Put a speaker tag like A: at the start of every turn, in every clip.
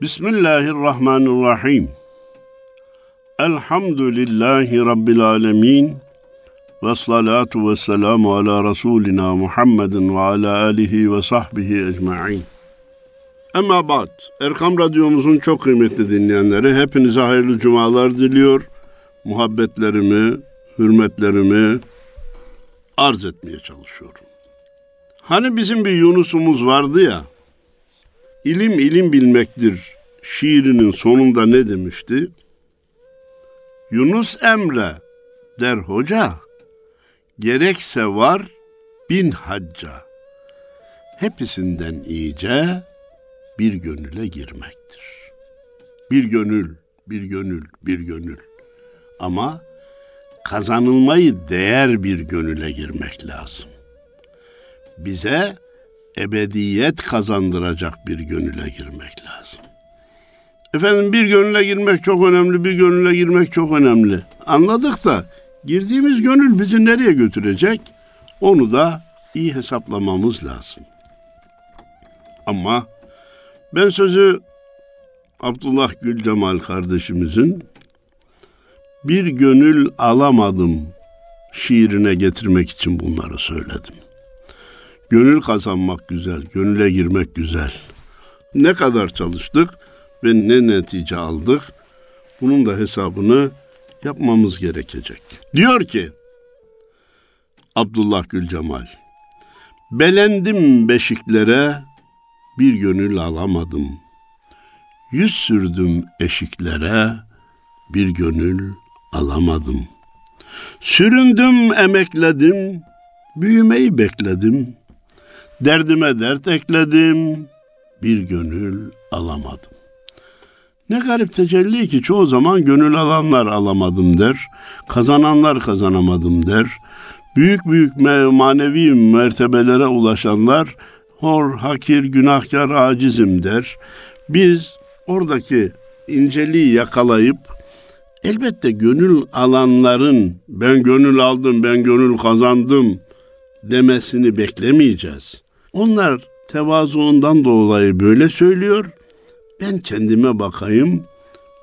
A: Bismillahirrahmanirrahim. Elhamdülillahi Rabbil alemin. Ve salatu ve selamu ala Resulina Muhammedin ve ala alihi ve sahbihi ecma'in. Ama ba'd. Erkam Radyomuzun çok kıymetli dinleyenleri hepinize hayırlı cumalar diliyor. Muhabbetlerimi, hürmetlerimi arz etmeye çalışıyorum. Hani bizim bir Yunus'umuz vardı ya, İlim ilim bilmektir şiirinin sonunda ne demişti? Yunus Emre der hoca, gerekse var bin hacca. Hepsinden iyice bir gönüle girmektir. Bir gönül, bir gönül, bir gönül. Ama kazanılmayı değer bir gönüle girmek lazım. Bize ebediyet kazandıracak bir gönüle girmek lazım. Efendim bir gönüle girmek çok önemli, bir gönüle girmek çok önemli. Anladık da girdiğimiz gönül bizi nereye götürecek? Onu da iyi hesaplamamız lazım. Ama ben sözü Abdullah Gül Cemal kardeşimizin bir gönül alamadım şiirine getirmek için bunları söyledim. Gönül kazanmak güzel, gönüle girmek güzel. Ne kadar çalıştık ve ne netice aldık? Bunun da hesabını yapmamız gerekecek. Diyor ki Abdullah Gül Cemal, Belendim beşiklere, bir gönül alamadım. Yüz sürdüm eşiklere, bir gönül alamadım. Süründüm, emekledim, büyümeyi bekledim. Derdime dert ekledim, bir gönül alamadım. Ne garip tecelli ki çoğu zaman gönül alanlar alamadım der, kazananlar kazanamadım der. Büyük büyük manevi mertebelere ulaşanlar hor, hakir, günahkar, acizim der. Biz oradaki inceliği yakalayıp elbette gönül alanların ben gönül aldım, ben gönül kazandım demesini beklemeyeceğiz. Onlar tevazuundan dolayı böyle söylüyor. Ben kendime bakayım.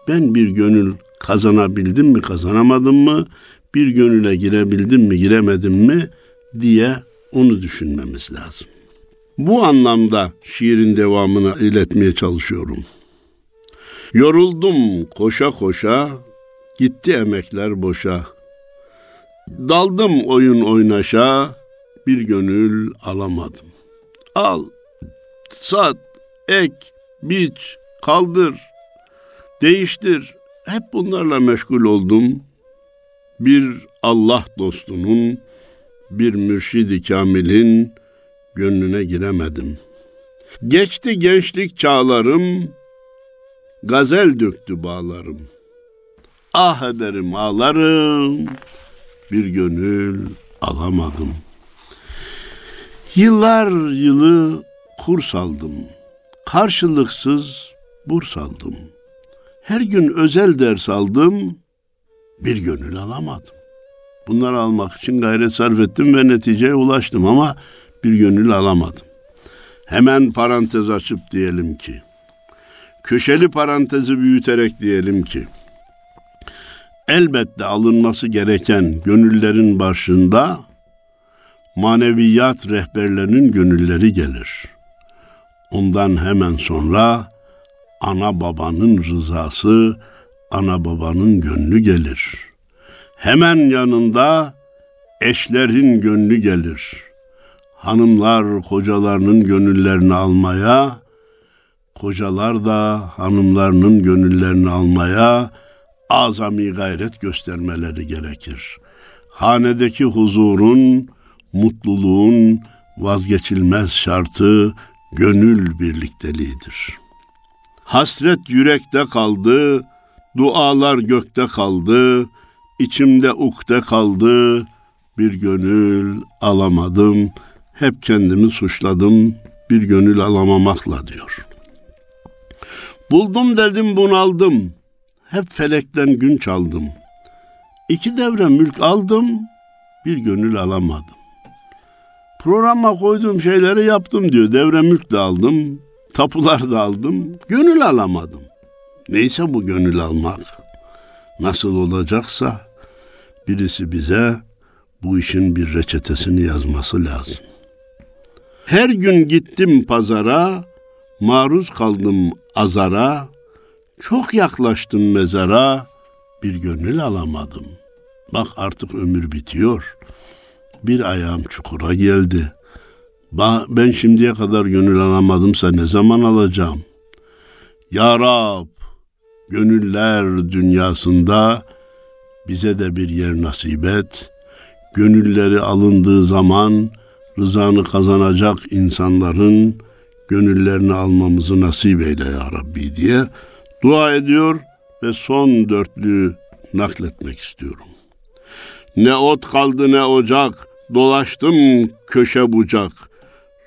A: Ben bir gönül kazanabildim mi, kazanamadım mı? Bir gönüle girebildim mi, giremedim mi diye onu düşünmemiz lazım. Bu anlamda şiirin devamını iletmeye çalışıyorum. Yoruldum koşa koşa, gitti emekler boşa. Daldım oyun oynaşa, bir gönül alamadım. Al, sat, ek, biç, kaldır, değiştir. Hep bunlarla meşgul oldum. Bir Allah dostunun, bir mürşidi kamilin gönlüne giremedim. Geçti gençlik çağlarım, gazel döktü bağlarım. Ah ederim ağlarım, bir gönül alamadım. Yıllar yılı kurs aldım. Karşılıksız burs aldım. Her gün özel ders aldım. Bir gönül alamadım. Bunları almak için gayret sarf ettim ve neticeye ulaştım ama bir gönül alamadım. Hemen parantez açıp diyelim ki, köşeli parantezi büyüterek diyelim ki, elbette alınması gereken gönüllerin başında maneviyat rehberlerinin gönülleri gelir. Ondan hemen sonra ana babanın rızası, ana babanın gönlü gelir. Hemen yanında eşlerin gönlü gelir. Hanımlar kocalarının gönüllerini almaya, kocalar da hanımlarının gönüllerini almaya azami gayret göstermeleri gerekir. Hanedeki huzurun, mutluluğun vazgeçilmez şartı gönül birlikteliğidir. Hasret yürekte kaldı, dualar gökte kaldı, içimde ukde kaldı, bir gönül alamadım, hep kendimi suçladım, bir gönül alamamakla diyor. Buldum dedim bunaldım, hep felekten gün çaldım. İki devre mülk aldım, bir gönül alamadım. Programa koyduğum şeyleri yaptım diyor. Devre mülk de aldım. Tapular da aldım, gönül alamadım. Neyse bu gönül almak. Nasıl olacaksa birisi bize bu işin bir reçetesini yazması lazım. Her gün gittim pazara, maruz kaldım azara, çok yaklaştım mezara, bir gönül alamadım. Bak artık ömür bitiyor. Bir ayağım çukura geldi. Ben şimdiye kadar gönül alamadımsa ne zaman alacağım? Ya Rab, gönüller dünyasında bize de bir yer nasip et. Gönülleri alındığı zaman rızanı kazanacak insanların gönüllerini almamızı nasip eyle ya Rabbi diye dua ediyor ve son dörtlüğü nakletmek istiyorum. Ne ot kaldı ne ocak, dolaştım köşe bucak.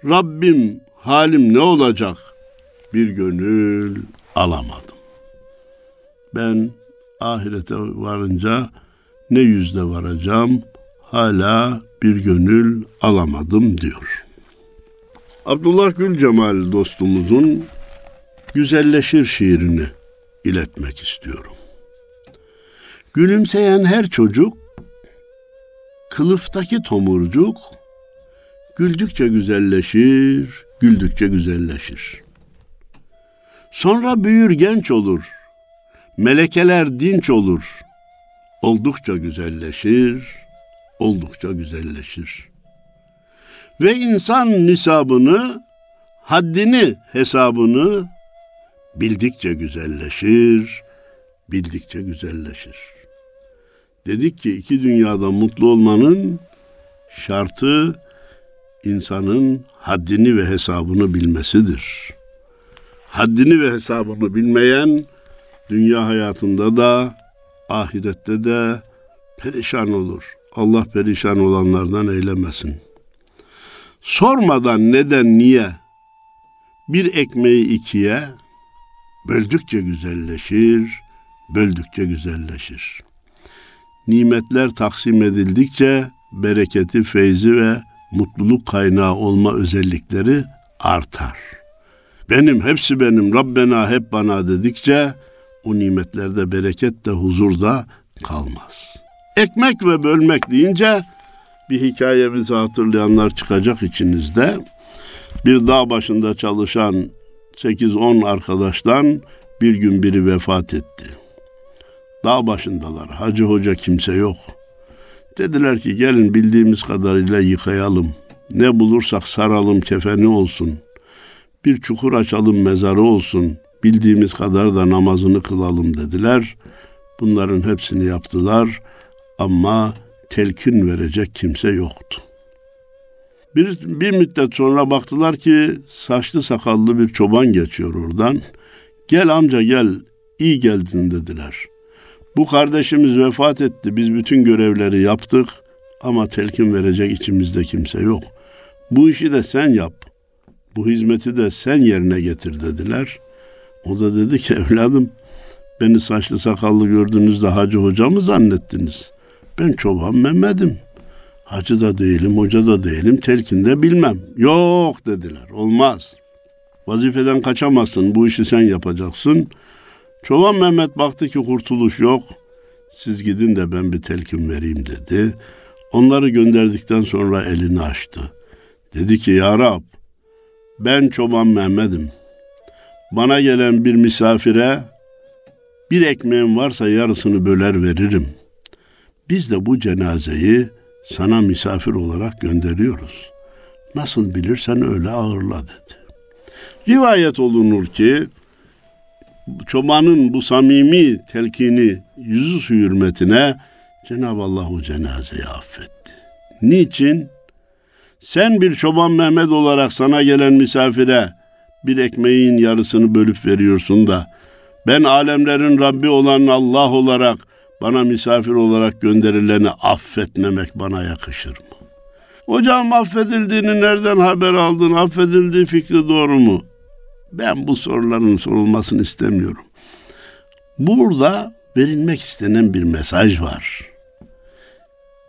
A: Rabbim halim ne olacak? Bir gönül alamadım. Ben ahirete varınca ne yüzle varacağım? Hala bir gönül alamadım diyor. Abdullah Gül Cemal dostumuzun Güzelleşir şiirini iletmek istiyorum. Gülümseyen her çocuk, kılıftaki tomurcuk, güldükçe güzelleşir, güldükçe güzelleşir. Sonra büyür genç olur, melekeler dinç olur, oldukça güzelleşir, oldukça güzelleşir. Ve insan nisabını, haddini, hesabını bildikçe güzelleşir, bildikçe güzelleşir. Dedik ki iki dünyada mutlu olmanın şartı insanın haddini ve hesabını bilmesidir. Haddini ve hesabını bilmeyen dünya hayatında da ahirette de perişan olur. Allah perişan olanlardan eylemesin. Sormadan neden niye bir ekmeği ikiye böldükçe güzelleşir, böldükçe güzelleşir. Nimetler taksim edildikçe bereketi, feyzi ve mutluluk kaynağı olma özellikleri artar. Benim, hepsi benim, Rabbena hep bana dedikçe o nimetlerde bereket de huzur da kalmaz. Ekmek ve bölmek deyince bir hikayemizi hatırlayanlar çıkacak içinizde. Bir dağ başında çalışan 8-10 arkadaştan bir gün biri vefat etti. Dağ başındalar. Hacı hoca kimse yok. Dediler ki gelin bildiğimiz kadarıyla yıkayalım. Ne bulursak saralım kefeni olsun. Bir çukur açalım mezarı olsun. Bildiğimiz kadar da namazını kılalım dediler. Bunların hepsini yaptılar ama telkin verecek kimse yoktu. Bir, bir müddet sonra baktılar ki saçlı sakallı bir çoban geçiyor oradan. Gel amca gel, iyi geldin dediler. Bu kardeşimiz vefat etti, biz bütün görevleri yaptık ama telkin verecek içimizde kimse yok. Bu işi de sen yap, bu hizmeti de sen yerine getir dediler. O da dedi ki evladım beni saçlı sakallı gördüğünüzde hacı hoca mı zannettiniz? Ben çoban Mehmet'im. Hacı da değilim, hoca da değilim, telkinde bilmem. Yok dediler, olmaz. Vazifeden kaçamazsın, bu işi sen yapacaksın. Çoban Mehmet baktı ki kurtuluş yok. Siz gidin de ben bir telkin vereyim dedi. Onları gönderdikten sonra elini açtı. Dedi ki ya Rab, ben çoban Mehmet'im. Bana gelen bir misafire bir ekmeğim varsa yarısını böler veririm. Biz de bu cenazeyi sana misafir olarak gönderiyoruz. Nasıl bilirsen öyle ağırla dedi. Rivayet olunur ki çobanın bu samimi telkini yüzü su hürmetine Cenab-ı Allah o cenazeyi affetti. Niçin? Sen bir çoban Mehmet olarak sana gelen misafire bir ekmeğin yarısını bölüp veriyorsun da ben alemlerin Rabbi olan Allah olarak bana misafir olarak gönderileni affetmemek bana yakışır mı? Hocam affedildiğini nereden haber aldın? Affedildiği fikri doğru mu? Ben bu soruların sorulmasını istemiyorum. Burada verilmek istenen bir mesaj var.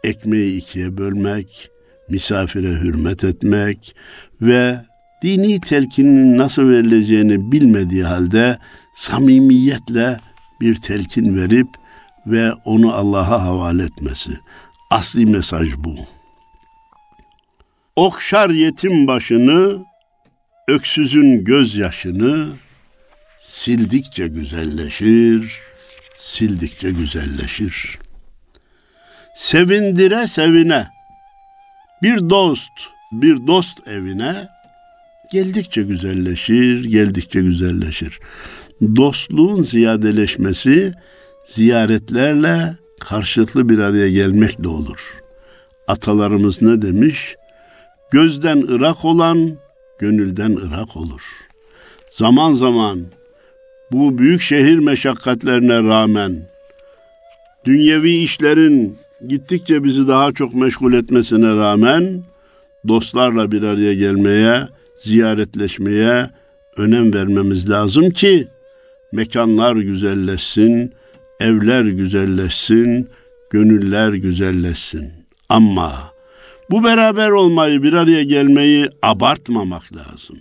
A: Ekmeği ikiye bölmek, misafire hürmet etmek ve dini telkinin nasıl verileceğini bilmediği halde samimiyetle bir telkin verip ve onu Allah'a havale etmesi. Asli mesaj bu. Okşar yetim başını, öksüzün gözyaşını, sildikçe güzelleşir, sildikçe güzelleşir. Sevindire sevine, bir dost, bir dost evine, geldikçe güzelleşir, geldikçe güzelleşir. Dostluğun ziyadeleşmesi ziyaretlerle karşılıklı bir araya gelmekle olur. Atalarımız ne demiş? Gözden ırak olan gönülden ırak olur. Zaman zaman bu büyük şehir meşakkatlerine rağmen dünyevi işlerin gittikçe bizi daha çok meşgul etmesine rağmen dostlarla bir araya gelmeye, ziyaretleşmeye önem vermemiz lazım ki mekanlar güzelleşsin, evler güzelleşsin, gönüller güzelleşsin. Ama bu beraber olmayı, bir araya gelmeyi abartmamak lazım.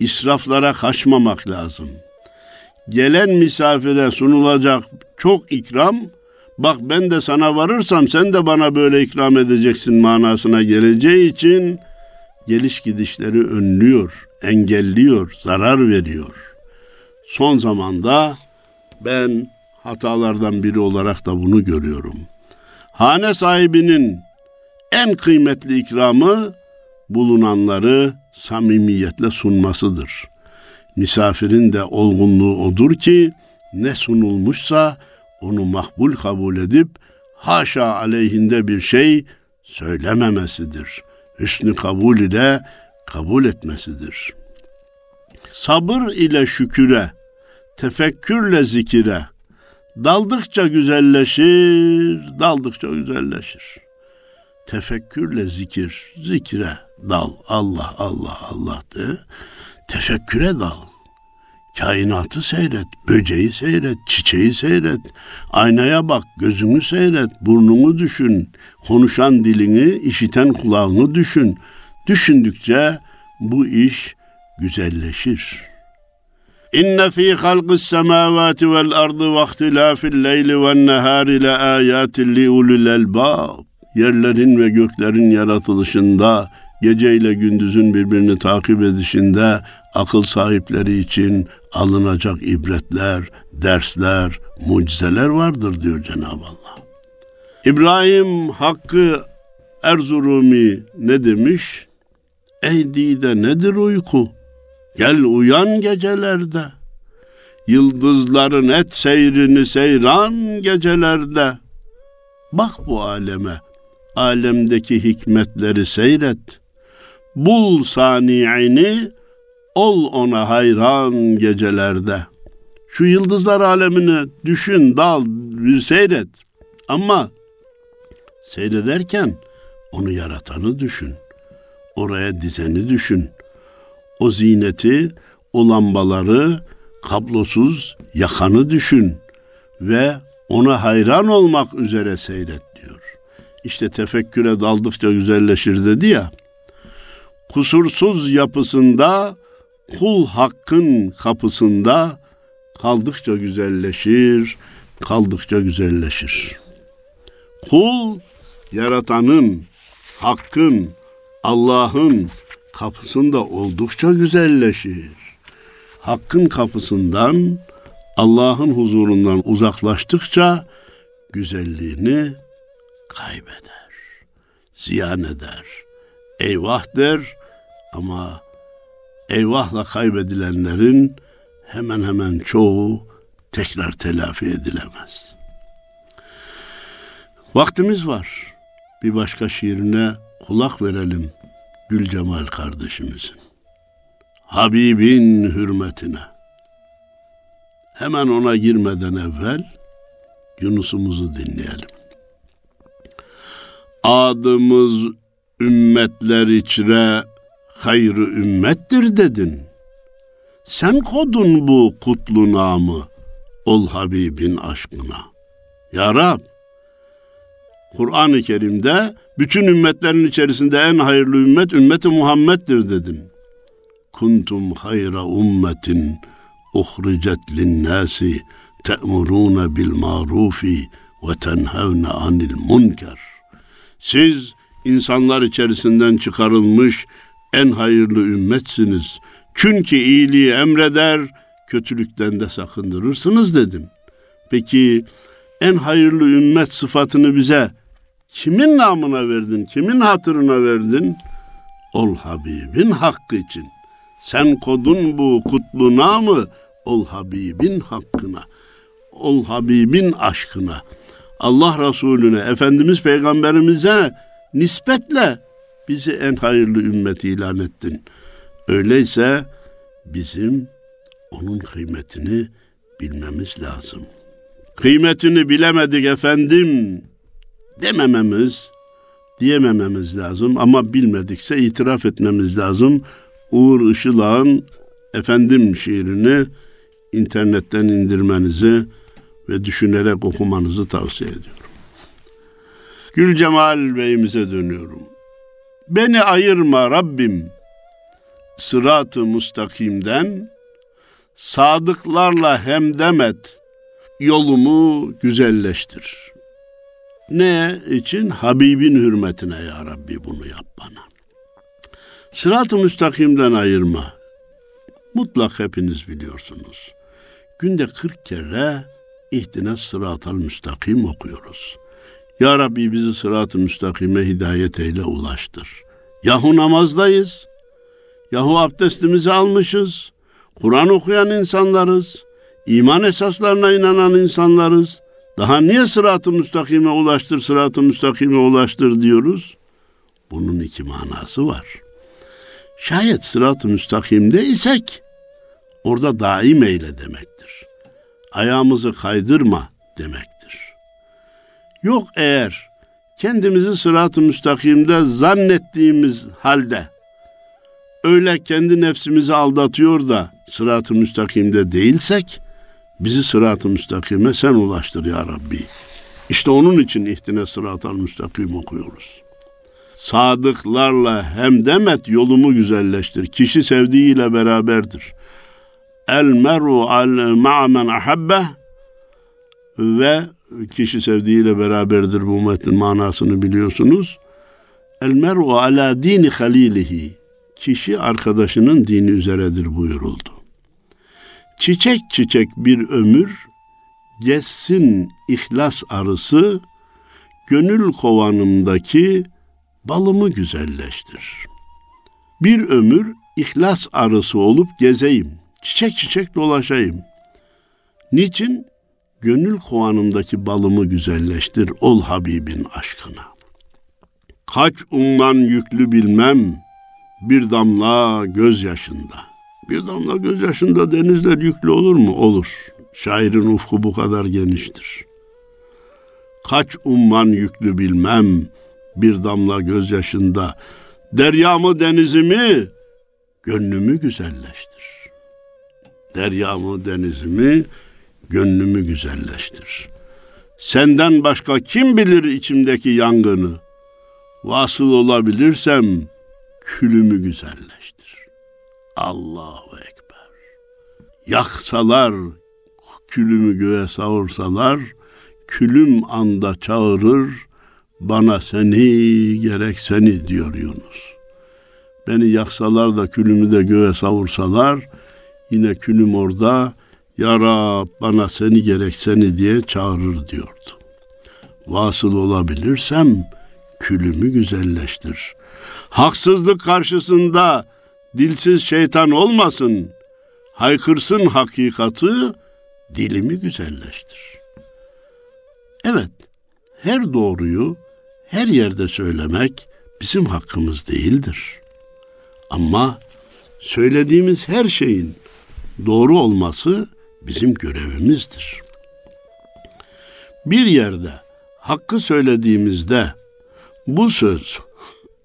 A: İsraflara kaçmamak lazım. Gelen misafire sunulacak çok ikram, bak ben de sana varırsam sen de bana böyle ikram edeceksin manasına geleceği için geliş gidişleri önlüyor, engelliyor, zarar veriyor. Son zamanda ben hatalardan biri olarak da bunu görüyorum. Hane sahibinin en kıymetli ikramı bulunanları samimiyetle sunmasıdır. Misafirin de olgunluğu odur ki ne sunulmuşsa onu makbul kabul edip haşa aleyhinde bir şey söylememesidir. Hüsnü kabul ile kabul etmesidir. Sabır ile şüküre, tefekkürle zikire, daldıkça güzelleşir, daldıkça güzelleşir. Tefekkürle zikir, zikire dal, Allah, Allah, Allah de, tefekküre dal. Kainatı seyret, böceği seyret, çiçeği seyret, aynaya bak, gözünü seyret, burnunu düşün, konuşan dilini, işiten kulağını düşün. Düşündükçe bu iş güzelleşir. İnne fî halqis semâvâti vel ardı ve ihtilâfil leyli ven nehâri le âyâtin li ulul elbâb. Yerlerin ve göklerin yaratılışında, geceyle gündüzün birbirini takip edişinde akıl sahipleri için alınacak ibretler, dersler, mucizeler vardır diyor Cenab-ı Allah. İbrahim Hakkı Erzurumi ne demiş? Ey dide nedir uyku? Gel uyan gecelerde. Yıldızların et seyrini seyran gecelerde. Bak bu aleme, alemdeki hikmetleri seyret. Bul sani'ini, ol ona hayran gecelerde. Şu yıldızlar alemini düşün, dal, bir seyret. Ama seyrederken onu yaratanı düşün. Oraya dizeni düşün. O zineti, o lambaları kablosuz yakanı düşün ve ona hayran olmak üzere seyret. İşte tefekküre daldıkça güzelleşir dedi ya. Kusursuz yapısında kul hakkın kapısında kaldıkça güzelleşir, kaldıkça güzelleşir. Kul yaratanın, hakkın, Allah'ın kapısında oldukça güzelleşir. Hakkın kapısından, Allah'ın huzurundan uzaklaştıkça güzelliğini kaybeder, ziyan eder. Eyvah der ama eyvahla kaybedilenlerin hemen hemen çoğu tekrar telafi edilemez. Vaktimiz var. Bir başka şiirine kulak verelim Gül Cemal kardeşimizin. Habibin hürmetine. Hemen ona girmeden evvel Yunus'umuzu dinleyelim. Adımız ümmetler içre hayrı ümmettir dedin. Sen kodun bu kutlu namı, ol Habibin aşkına. Ya Rab, Kur'an-ı Kerim'de bütün ümmetlerin içerisinde en hayırlı ümmet ümmeti Muhammed'dir dedin. kuntum hayra ummetin uhricet linnâsi te'murûne bil marufi ve tenhevne anil munker. Siz insanlar içerisinden çıkarılmış en hayırlı ümmetsiniz. Çünkü iyiliği emreder, kötülükten de sakındırırsınız dedim. Peki en hayırlı ümmet sıfatını bize kimin namına verdin, kimin hatırına verdin? Ol Habibin hakkı için. Sen kodun bu kutlu namı ol Habibin hakkına. Ol Habibin aşkına. Allah Resulüne, Efendimiz Peygamberimize nispetle bizi en hayırlı ümmet ilan ettin. Öyleyse bizim onun kıymetini bilmemiz lazım. Kıymetini bilemedik efendim demememiz, diyemememiz lazım ama bilmedikse itiraf etmemiz lazım. Uğur Işılağ'ın Efendim şiirini internetten indirmenizi ve düşünerek okumanızı tavsiye ediyorum. Gül Cemal Bey'imize dönüyorum. Beni ayırma Rabbim sırat-ı mustakimden, sadıklarla hemdemet yolumu güzelleştir. Ne için? Habibin hürmetine ya Rabbi bunu yap bana. Sırat-ı müstakimden ayırma. Mutlak hepiniz biliyorsunuz. Günde 40 kere ihtine sıratal müstakim okuyoruz. Ya Rabbi bizi sırat-ı müstakime hidayet eyle ulaştır. Yahu namazdayız. Yahu abdestimizi almışız. Kur'an okuyan insanlarız. İman esaslarına inanan insanlarız. Daha niye sırat-ı müstakime ulaştır, sırat-ı müstakime ulaştır diyoruz? Bunun iki manası var. Şayet sırat-ı müstakimde isek, orada daim eyle demektir. Ayağımızı kaydırma demektir. Yok eğer kendimizi sırat-ı müstakimde zannettiğimiz halde öyle kendi nefsimizi aldatıyor da sırat-ı müstakimde değilsek bizi sırat-ı müstakime sen ulaştır ya Rabbi. İşte onun için ihtine sırat-ı müstakim okuyoruz. Sadıklarla hem demet yolumu güzelleştir. Kişi sevdiğiyle beraberdir. El meru al ma'men ahabbe ve kişi sevdiğiyle beraberdir bu metin manasını biliyorsunuz. El meru ala dini halilihi kişi arkadaşının dini üzeredir buyuruldu. Çiçek çiçek bir ömür, geçsin ihlas arısı, gönül kovanımdaki balımı güzelleştir. Bir ömür ihlas arısı olup gezeyim, çiçek çiçek dolaşayım. Niçin? Gönül kovanımdaki balımı güzelleştir ol Habibin aşkına. Kaç umman yüklü bilmem, bir damla gözyaşında. Bir damla gözyaşında denizler yüklü olur mu? Olur. Şairin ufku bu kadar geniştir. Kaç umman yüklü bilmem bir damla gözyaşında. Deryamı denizimi gönlümü güzelleştir. Deryamı denizimi gönlümü güzelleştir. Senden başka kim bilir içimdeki yangını? Vasıl olabilirsem külümü güzelleştir. Allahu Ekber. Yaksalar, külümü göğe savursalar, külüm anda çağırır, bana seni gerek seni diyor Yunus. Beni yaksalar da külümü de göğe savursalar, yine külüm orada, Ya Rab bana seni gerek seni diye çağırır diyordu. Vasıl olabilirsem külümü güzelleştir. Haksızlık karşısında dilsiz şeytan olmasın. Haykırsın hakikati, dilimi güzelleştir. Evet, her doğruyu her yerde söylemek bizim hakkımız değildir. Ama söylediğimiz her şeyin doğru olması bizim görevimizdir. Bir yerde hakkı söylediğimizde bu söz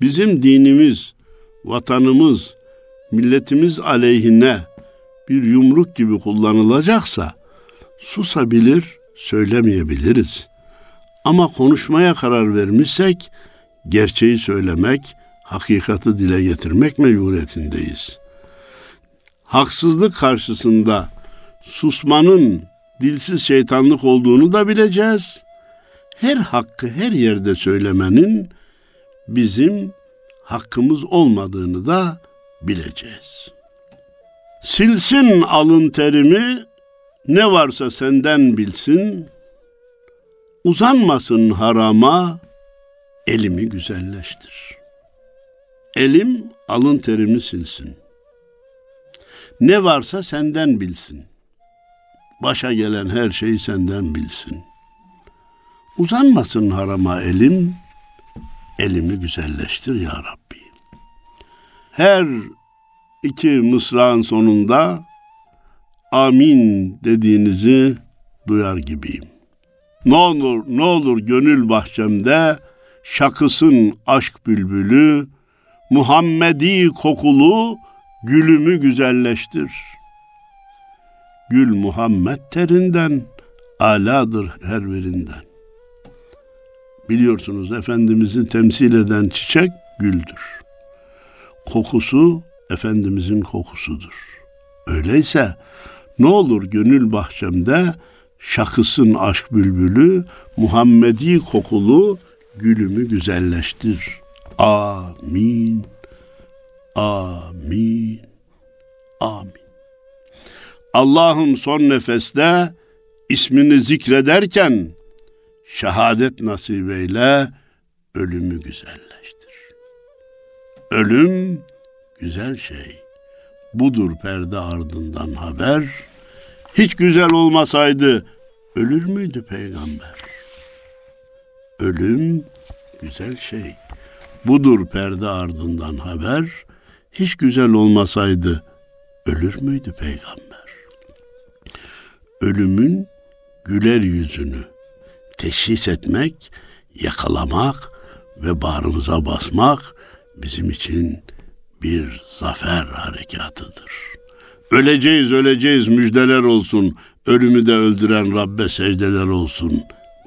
A: bizim dinimiz, vatanımız, milletimiz aleyhine bir yumruk gibi kullanılacaksa susabilir, söylemeyebiliriz. Ama konuşmaya karar vermişsek gerçeği söylemek, hakikati dile getirmek mecburiyetindeyiz. Haksızlık karşısında susmanın dilsiz şeytanlık olduğunu da bileceğiz. Her hakkı her yerde söylemenin bizim hakkımız olmadığını da bileceğiz. Silsin alın terimi, ne varsa senden bilsin, uzanmasın harama, elimi güzelleştir. Elim alın terimi silsin. Ne varsa senden bilsin. Başa gelen her şeyi senden bilsin. Uzanmasın harama elim, elimi güzelleştir ya Rabbi. Her iki mısrağın sonunda amin dediğinizi duyar gibiyim. Ne olur ne olur gönül bahçemde şakısın aşk bülbülü, Muhammedi kokulu gülümü güzelleştir. Gül Muhammed terinden, aladır her birinden. Biliyorsunuz Efendimiz'i temsil eden çiçek güldür. Kokusu Efendimizin kokusudur. Öyleyse ne olur gönül bahçemde şakısın aşk bülbülü, Muhammedi kokulu gülümü güzelleştir. Amin. Amin. Amin. Allah'ım son nefeste ismini zikrederken şehadet nasip eyle, ölümü güzelleştir. Ölüm güzel şey. Budur perde ardından haber. Hiç güzel olmasaydı ölür müydü peygamber? Ölüm güzel şey. Budur perde ardından haber. Hiç güzel olmasaydı ölür müydü peygamber? Ölümün güler yüzünü teşhis etmek, yakalamak ve bağrımıza basmak bizim için bir zafer harekatıdır. Öleceğiz, öleceğiz, müjdeler olsun, ölümü de öldüren Rabbe secdeler olsun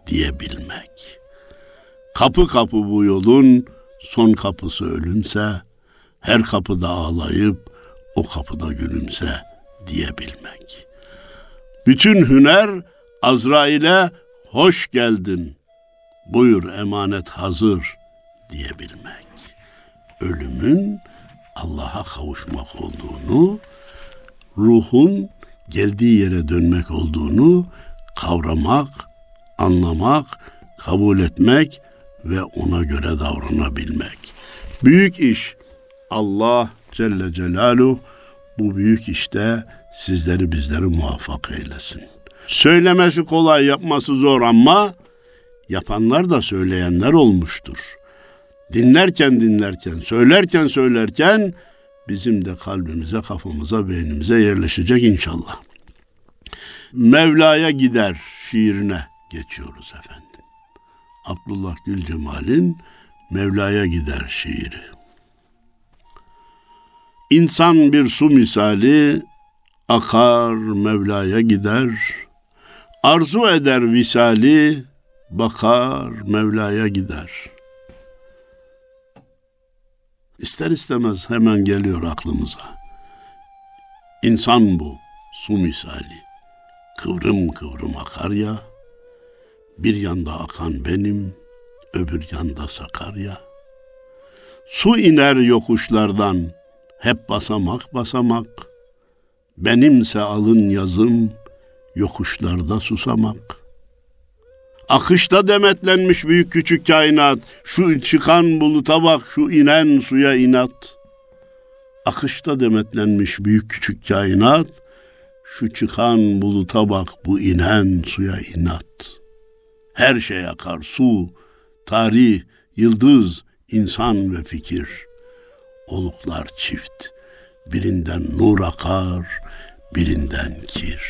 A: diyebilmek. Kapı kapı bu yolun son kapısı ölümse, her kapıda ağlayıp o kapıda gülümse diyebilmek. Bütün hüner Azrail'e hoş geldin, buyur emanet hazır diyebilmek. Ölümün Allah'a kavuşmak olduğunu, ruhun geldiği yere dönmek olduğunu kavramak, anlamak, kabul etmek ve ona göre davranabilmek. Büyük iş Allah Celle Celaluhu bu büyük işte sizleri bizleri muvaffak eylesin. Söylemesi kolay, yapması zor ama yapanlar da söyleyenler olmuştur. Dinlerken dinlerken, söylerken söylerken bizim de kalbimize, kafamıza, beynimize yerleşecek inşallah. Mevla'ya gider şiirine geçiyoruz efendim. Abdullah Gül Cemal'in Mevla'ya gider şiiri. İnsan bir su misali akar Mevla'ya gider. Arzu eder visali bakar Mevla'ya gider. İster istemez hemen geliyor aklımıza. İnsan bu, su misali. Kıvrım kıvrım akar ya. Bir yanda akan benim, öbür yanda Sakarya. Su iner yokuşlardan, hep basamak basamak. Benimse alın yazım, yokuşlarda susamak. Akışta demetlenmiş büyük küçük kainat, şu çıkan buluta bak, şu inen suya inat. Akışta demetlenmiş büyük küçük kainat, şu çıkan buluta bak, bu inen suya inat. Her şey akar, su, tarih, yıldız, insan ve fikir. Oluklar çift, birinden nur akar, birinden kir.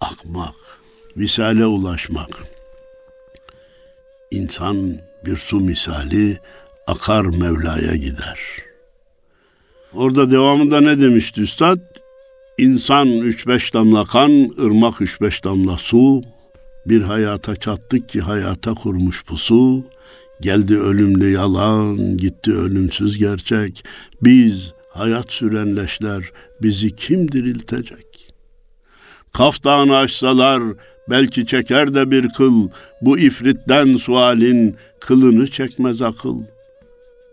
A: Akmak, visale ulaşmak. İnsan bir su misali akar Mevla'ya gider. Orada devamında ne demişti üstad? İnsan üç beş damla kan, ırmak üç beş damla su, bir hayata çattık ki hayata kurmuş pusu. Geldi ölümlü yalan, gitti ölümsüz gerçek. Biz hayat süren leşler bizi kim diriltecek? Kaftanı açsalar belki çeker de bir kıl, bu ifritten sualin kılını çekmez akıl.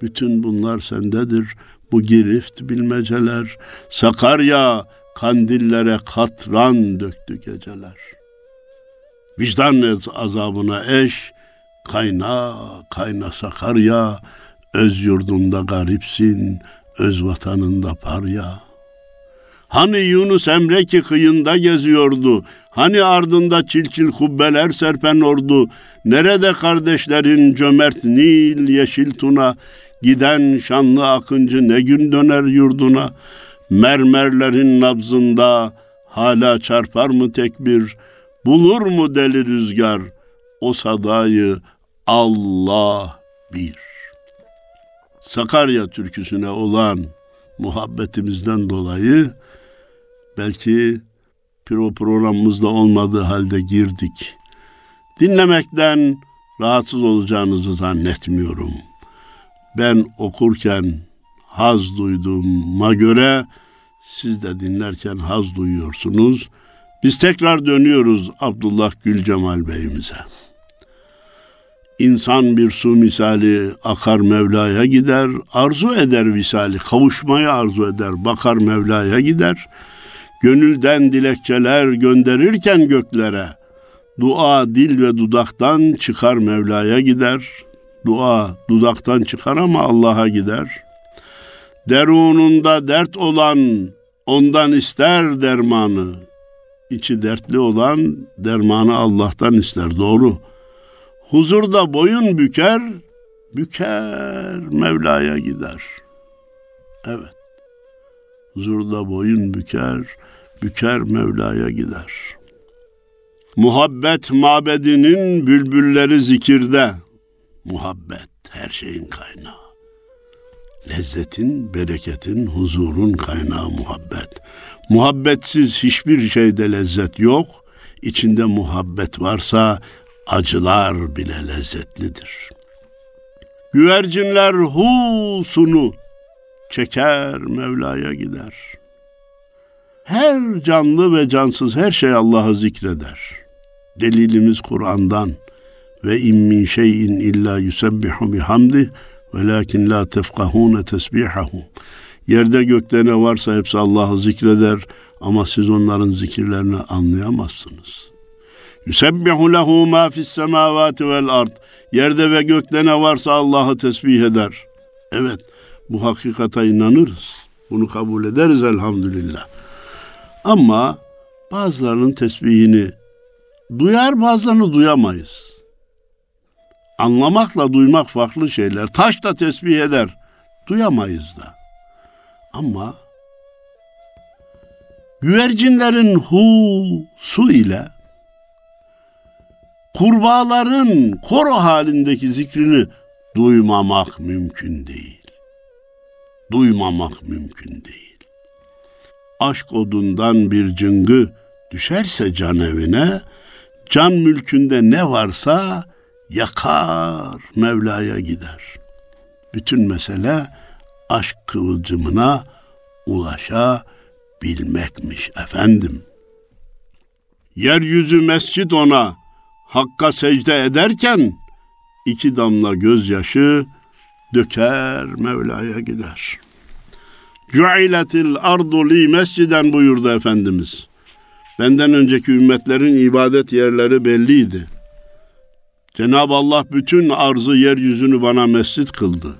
A: Bütün bunlar sendedir, bu girift bilmeceler, Sakarya kandillere katran döktü geceler. Vicdan azabına eş, kayna kayna Sakarya, öz yurdunda garipsin, öz vatanında parya. Hani Yunus Emre ki kıyında geziyordu, hani ardında çilçil kubbeler serpen ordu, nerede kardeşlerin cömert Nil yeşil tuna, giden şanlı akıncı ne gün döner yurduna, mermerlerin nabzında hala çarpar mı tekbir, bulur mu deli rüzgar o sadayı Allah bir. Sakarya türküsüne olan muhabbetimizden dolayı belki pro programımızda olmadığı halde girdik. Dinlemekten rahatsız olacağınızı zannetmiyorum. Ben okurken haz duyduğuma göre siz de dinlerken haz duyuyorsunuz. Biz tekrar dönüyoruz Abdullah Gül Cemal Bey'imize. İnsan bir su misali akar Mevla'ya gider, arzu eder visali, kavuşmayı arzu eder, bakar Mevla'ya gider. Gönülden dilekçeler gönderirken göklere, dua dil ve dudaktan çıkar Mevla'ya gider. Dua dudaktan çıkar ama Allah'a gider. Derununda dert olan ondan ister dermanı. İçi dertli olan dermanı Allah'tan ister. Doğru. Huzurda boyun büker, büker Mevla'ya gider. Evet. Huzurda boyun büker, büker Mevla'ya gider. Muhabbet mabedinin bülbülleri zikirde. Muhabbet her şeyin kaynağı. Lezzetin, bereketin, huzurun kaynağı muhabbet. Muhabbetsiz hiçbir şeyde lezzet yok. İçinde muhabbet varsa acılar bile lezzetlidir. Güvercinler husunu çeker Mevla'ya gider. Her canlı ve cansız her şey Allah'ı zikreder. Delilimiz Kur'an'dan ve in min şeyin illa yusebbihu bihamdi velakin la tefkahune tesbihahu. Yerde gökte ne varsa hepsi Allah'ı zikreder ama siz onların zikirlerini anlayamazsınız.'' Yusebbihu lehu ma fis semavati vel ard. Yerde ve gökte ne varsa Allah'ı tesbih eder. Evet, bu hakikata inanırız. Bunu kabul ederiz elhamdülillah. Ama bazılarının tesbihini duyar bazılarını duyamayız. Anlamakla duymak farklı şeyler. Taş da tesbih eder. Duyamayız da. Ama güvercinlerin hu su ile kurbağaların koro halindeki zikrini duymamak mümkün değil. Duymamak mümkün değil. Aşk odundan bir cıngı düşerse can evine, can mülkünde ne varsa yakar Mevla'ya gider. Bütün mesele aşk kıvılcımına ulaşabilmekmiş efendim. Yeryüzü mescid ona, Hakka secde ederken iki damla gözyaşı döker Mevla'ya gider. Cu'iletil ardu li mesciden buyurdu Efendimiz. Benden önceki ümmetlerin ibadet yerleri belliydi. Cenab-ı Allah bütün arzı yeryüzünü bana mescit kıldı.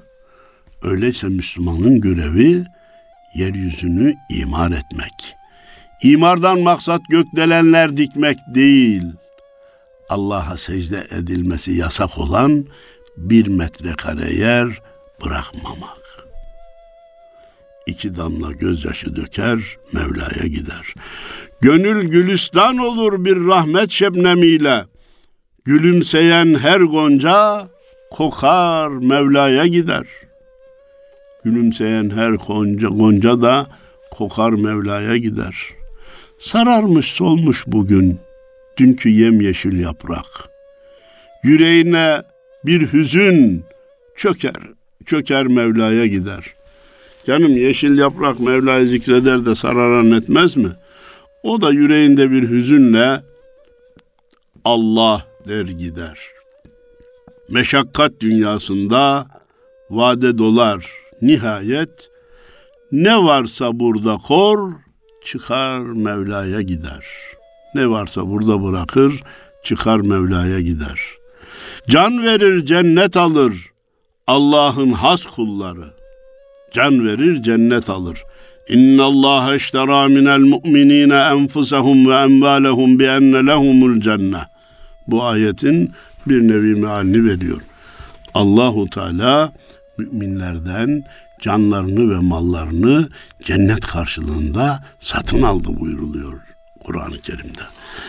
A: Öyleyse Müslümanın görevi yeryüzünü imar etmek. İmardan maksat gökdelenler dikmek değil.'' Allah'a secde edilmesi yasak olan bir metrekare yer bırakmamak. İki damla gözyaşı döker, Mevla'ya gider. Gönül gülistan olur bir rahmet şebnemiyle. Gülümseyen her gonca kokar Mevla'ya gider. Gülümseyen her gonca, gonca da kokar Mevla'ya gider. Sararmış solmuş bugün dünkü yemyeşil yaprak. Yüreğine bir hüzün çöker, çöker Mevla'ya gider. Canım yeşil yaprak Mevla'yı zikreder de sararan etmez mi? O da yüreğinde bir hüzünle Allah der gider. Meşakkat dünyasında vade dolar. Nihayet ne varsa burada kor, çıkar Mevla'ya gider. Ne varsa burada bırakır, çıkar Mevla'ya gider. Can verir, cennet alır. Allah'ın has kulları. Can verir, cennet alır. İnna Allah eştera minel mu'minine enfusahum ve emvalehum bi enne lehumul cennet. Bu ayetin bir nevi mealini veriyor. Allahu Teala müminlerden canlarını ve mallarını cennet karşılığında satın aldı buyuruluyor Kur'an-ı Kerim'de.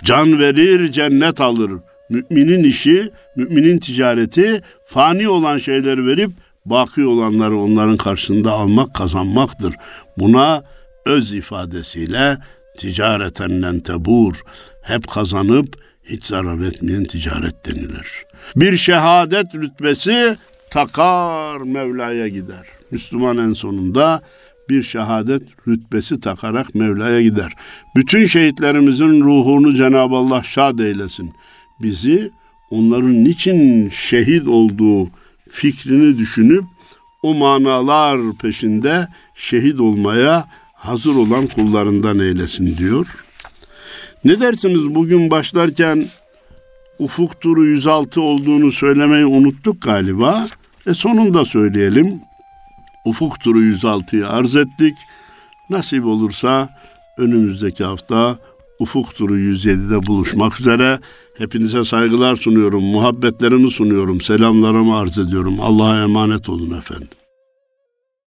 A: Can verir, cennet alır. Müminin işi, müminin ticareti fani olan şeyleri verip baki olanları onların karşısında almak, kazanmaktır. Buna öz ifadesiyle ticareten tebur, hep kazanıp hiç zarar etmeyen ticaret denilir. Bir şehadet rütbesi takar Mevla'ya gider. Müslüman en sonunda bir şehadet rütbesi takarak Mevla'ya gider. Bütün şehitlerimizin ruhunu Cenab-ı Allah şad eylesin. Bizi onların niçin şehit olduğu fikrini düşünüp o manalar peşinde şehit olmaya hazır olan kullarından eylesin diyor. Ne dersiniz bugün başlarken ufuk turu 106 olduğunu söylemeyi unuttuk galiba. E sonunda söyleyelim. Ufuk turu 106'yı arz ettik. Nasip olursa önümüzdeki hafta Ufuk Turu 107'de buluşmak üzere. Hepinize saygılar sunuyorum, muhabbetlerimi sunuyorum, selamlarımı arz ediyorum. Allah'a emanet olun efendim.